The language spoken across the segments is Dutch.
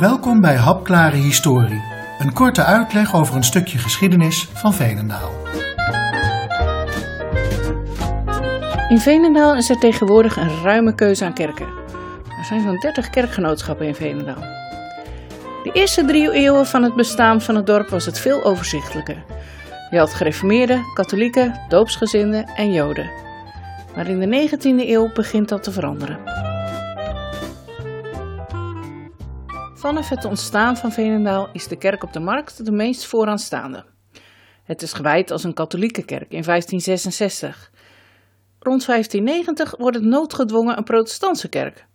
Welkom bij Hapklare Historie, een korte uitleg over een stukje geschiedenis van Veenendaal. In Veenendaal is er tegenwoordig een ruime keuze aan kerken. Er zijn zo'n 30 kerkgenootschappen in Veenendaal. De eerste drie eeuwen van het bestaan van het dorp was het veel overzichtelijker. Je had gereformeerden, katholieken, doopsgezinden en joden. Maar in de 19e eeuw begint dat te veranderen. Vanaf het ontstaan van Veenendaal is de kerk op de markt de meest vooraanstaande. Het is gewijd als een katholieke kerk in 1566. Rond 1590 wordt het noodgedwongen een protestantse kerk.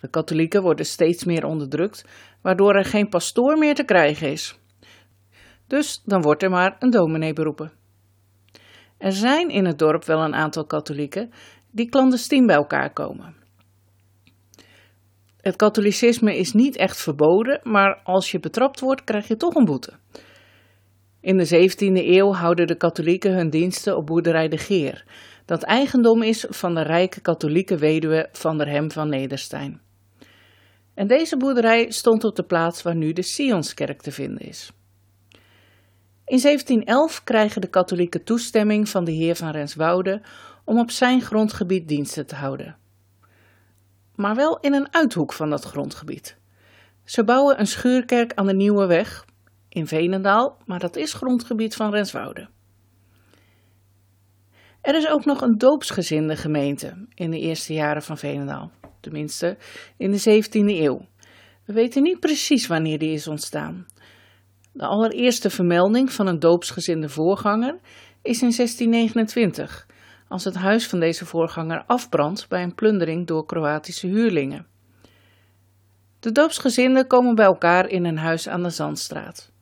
De katholieken worden steeds meer onderdrukt, waardoor er geen pastoor meer te krijgen is. Dus dan wordt er maar een dominee beroepen. Er zijn in het dorp wel een aantal katholieken die clandestien bij elkaar komen. Het katholicisme is niet echt verboden, maar als je betrapt wordt, krijg je toch een boete. In de 17e eeuw houden de katholieken hun diensten op boerderij de Geer, dat eigendom is van de rijke katholieke weduwe van der Hem van Nederstein. En deze boerderij stond op de plaats waar nu de Sionskerk te vinden is. In 1711 krijgen de katholieken toestemming van de heer van Renswoude om op zijn grondgebied diensten te houden maar wel in een uithoek van dat grondgebied. Ze bouwen een schuurkerk aan de Nieuwe Weg in Veenendaal, maar dat is grondgebied van Renswoude. Er is ook nog een doopsgezinde gemeente in de eerste jaren van Veenendaal, tenminste in de 17e eeuw. We weten niet precies wanneer die is ontstaan. De allereerste vermelding van een doopsgezinde voorganger is in 1629 als het huis van deze voorganger afbrandt bij een plundering door Kroatische huurlingen. De doopsgezinden komen bij elkaar in een huis aan de Zandstraat.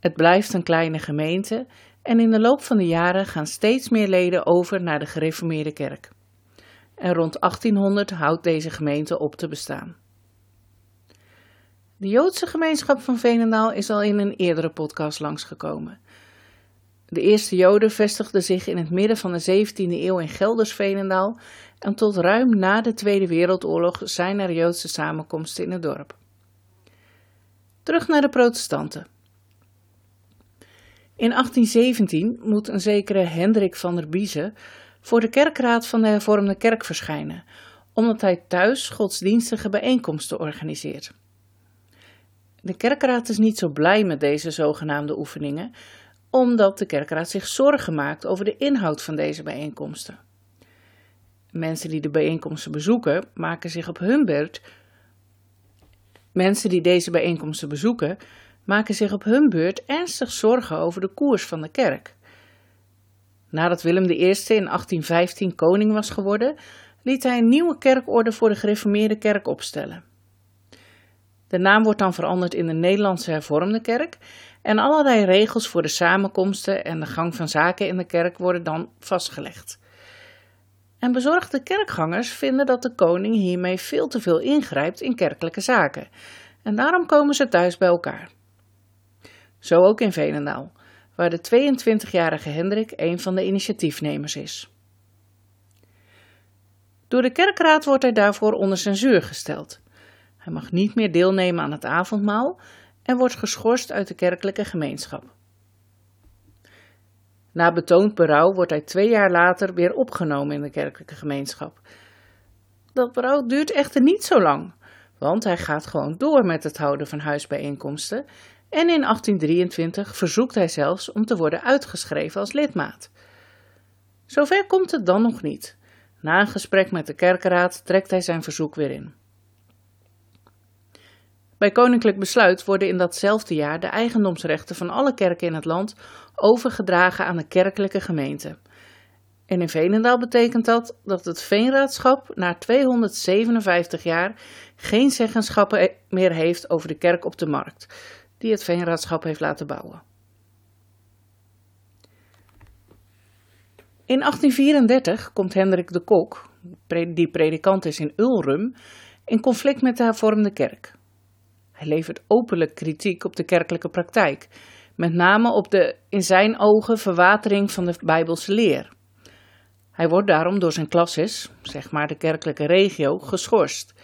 Het blijft een kleine gemeente en in de loop van de jaren gaan steeds meer leden over naar de gereformeerde kerk. En rond 1800 houdt deze gemeente op te bestaan. De Joodse gemeenschap van Veenendaal is al in een eerdere podcast langsgekomen. De eerste Joden vestigden zich in het midden van de 17e eeuw in Gelders-Veenendaal en tot ruim na de Tweede Wereldoorlog zijn er Joodse samenkomsten in het dorp. Terug naar de protestanten. In 1817 moet een zekere Hendrik van der Biezen voor de kerkraad van de hervormde kerk verschijnen, omdat hij thuis godsdienstige bijeenkomsten organiseert. De kerkraad is niet zo blij met deze zogenaamde oefeningen, omdat de kerkraad zich zorgen maakt over de inhoud van deze bijeenkomsten. Mensen die de bijeenkomsten bezoeken, maken zich op hun beurt. Mensen die deze bijeenkomsten bezoeken, maken zich op hun beurt ernstig zorgen over de koers van de kerk. Nadat Willem I in 1815 koning was geworden, liet hij een nieuwe kerkorde voor de gereformeerde kerk opstellen. De naam wordt dan veranderd in de Nederlandse Hervormde Kerk en allerlei regels voor de samenkomsten en de gang van zaken in de kerk worden dan vastgelegd. En bezorgde kerkgangers vinden dat de koning hiermee veel te veel ingrijpt in kerkelijke zaken. En daarom komen ze thuis bij elkaar. Zo ook in Veenendaal, waar de 22-jarige Hendrik een van de initiatiefnemers is. Door de kerkraad wordt hij daarvoor onder censuur gesteld. Hij mag niet meer deelnemen aan het avondmaal en wordt geschorst uit de kerkelijke gemeenschap. Na betoond berouw wordt hij twee jaar later weer opgenomen in de kerkelijke gemeenschap. Dat berouw duurt echter niet zo lang, want hij gaat gewoon door met het houden van huisbijeenkomsten en in 1823 verzoekt hij zelfs om te worden uitgeschreven als lidmaat. Zover komt het dan nog niet. Na een gesprek met de kerkenraad trekt hij zijn verzoek weer in. Bij koninklijk besluit worden in datzelfde jaar de eigendomsrechten van alle kerken in het land overgedragen aan de kerkelijke gemeente. En in Veenendaal betekent dat dat het veenraadschap na 257 jaar geen zeggenschappen meer heeft over de kerk op de markt, die het veenraadschap heeft laten bouwen. In 1834 komt Hendrik de Kok, die predikant is in Ulrum, in conflict met de hervormde kerk. Hij levert openlijk kritiek op de kerkelijke praktijk, met name op de in zijn ogen verwatering van de Bijbelse leer. Hij wordt daarom door zijn klasses, zeg maar de kerkelijke regio, geschorst.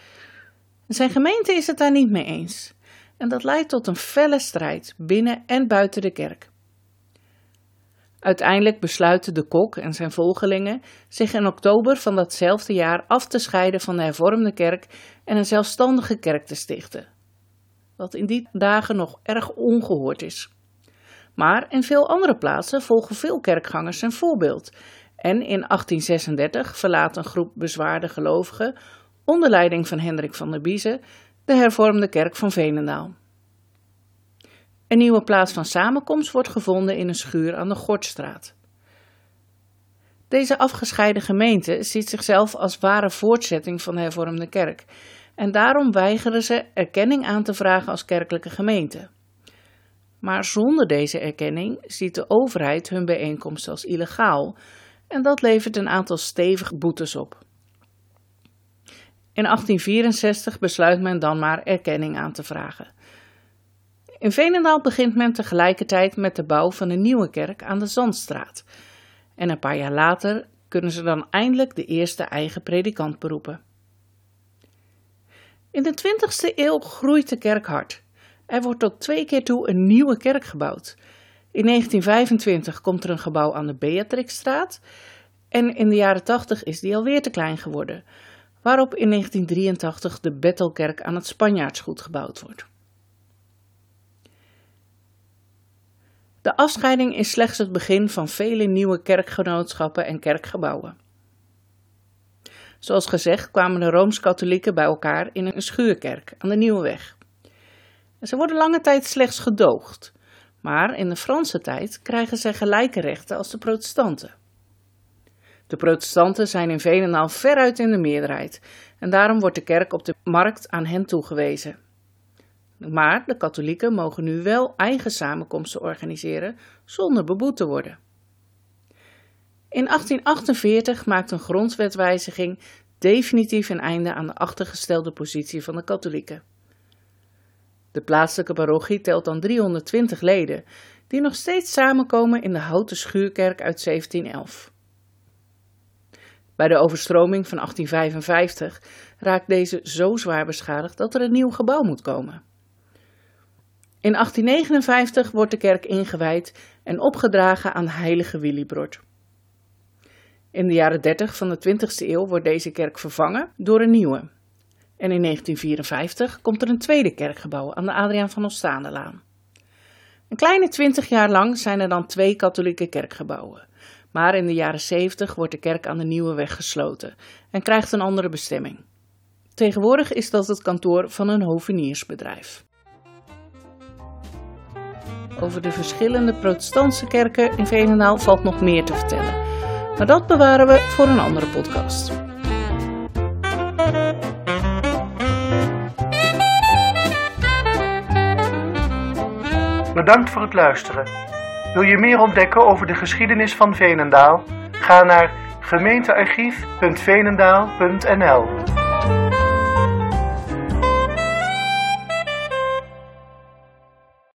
Zijn gemeente is het daar niet mee eens. en dat leidt tot een felle strijd binnen en buiten de kerk. Uiteindelijk besluiten de kok en zijn volgelingen zich in oktober van datzelfde jaar af te scheiden van de hervormde kerk en een zelfstandige kerk te stichten. Wat in die dagen nog erg ongehoord is. Maar in veel andere plaatsen volgen veel kerkgangers zijn voorbeeld. En in 1836 verlaat een groep bezwaarde gelovigen, onder leiding van Hendrik van der Biezen, de hervormde kerk van Veenendaal. Een nieuwe plaats van samenkomst wordt gevonden in een schuur aan de Gortstraat. Deze afgescheiden gemeente ziet zichzelf als ware voortzetting van de hervormde kerk en daarom weigeren ze erkenning aan te vragen als kerkelijke gemeente. Maar zonder deze erkenning ziet de overheid hun bijeenkomst als illegaal en dat levert een aantal stevige boetes op. In 1864 besluit men dan maar erkenning aan te vragen. In Veenendaal begint men tegelijkertijd met de bouw van een nieuwe kerk aan de Zandstraat. En een paar jaar later kunnen ze dan eindelijk de eerste eigen predikant beroepen. In de 20e eeuw groeit de kerk hard. Er wordt tot twee keer toe een nieuwe kerk gebouwd. In 1925 komt er een gebouw aan de Beatrixstraat en in de jaren 80 is die alweer te klein geworden, waarop in 1983 de Bettelkerk aan het Spanjaardsgoed gebouwd wordt. De afscheiding is slechts het begin van vele nieuwe kerkgenootschappen en kerkgebouwen. Zoals gezegd kwamen de Rooms-Katholieken bij elkaar in een schuurkerk aan de Nieuwe Weg. Ze worden lange tijd slechts gedoogd, maar in de Franse tijd krijgen zij gelijke rechten als de protestanten. De protestanten zijn in Venendaal veruit in de meerderheid en daarom wordt de kerk op de markt aan hen toegewezen. Maar de katholieken mogen nu wel eigen samenkomsten organiseren zonder beboet te worden. In 1848 maakt een grondwetwijziging definitief een einde aan de achtergestelde positie van de katholieken. De plaatselijke parochie telt dan 320 leden, die nog steeds samenkomen in de houten schuurkerk uit 1711. Bij de overstroming van 1855 raakt deze zo zwaar beschadigd dat er een nieuw gebouw moet komen. In 1859 wordt de kerk ingewijd en opgedragen aan heilige Willibrord. In de jaren 30 van de 20e eeuw wordt deze kerk vervangen door een nieuwe. En in 1954 komt er een tweede kerkgebouw aan de Adriaan van Ostaandelaan. Een kleine twintig jaar lang zijn er dan twee katholieke kerkgebouwen. Maar in de jaren 70 wordt de kerk aan de Nieuwe Weg gesloten en krijgt een andere bestemming. Tegenwoordig is dat het kantoor van een hoveniersbedrijf. Over de verschillende protestantse kerken in Veenendaal valt nog meer te vertellen. Maar dat bewaren we voor een andere podcast. Bedankt voor het luisteren. Wil je meer ontdekken over de geschiedenis van Veenendaal? Ga naar gemeentearchief.veenendaal.nl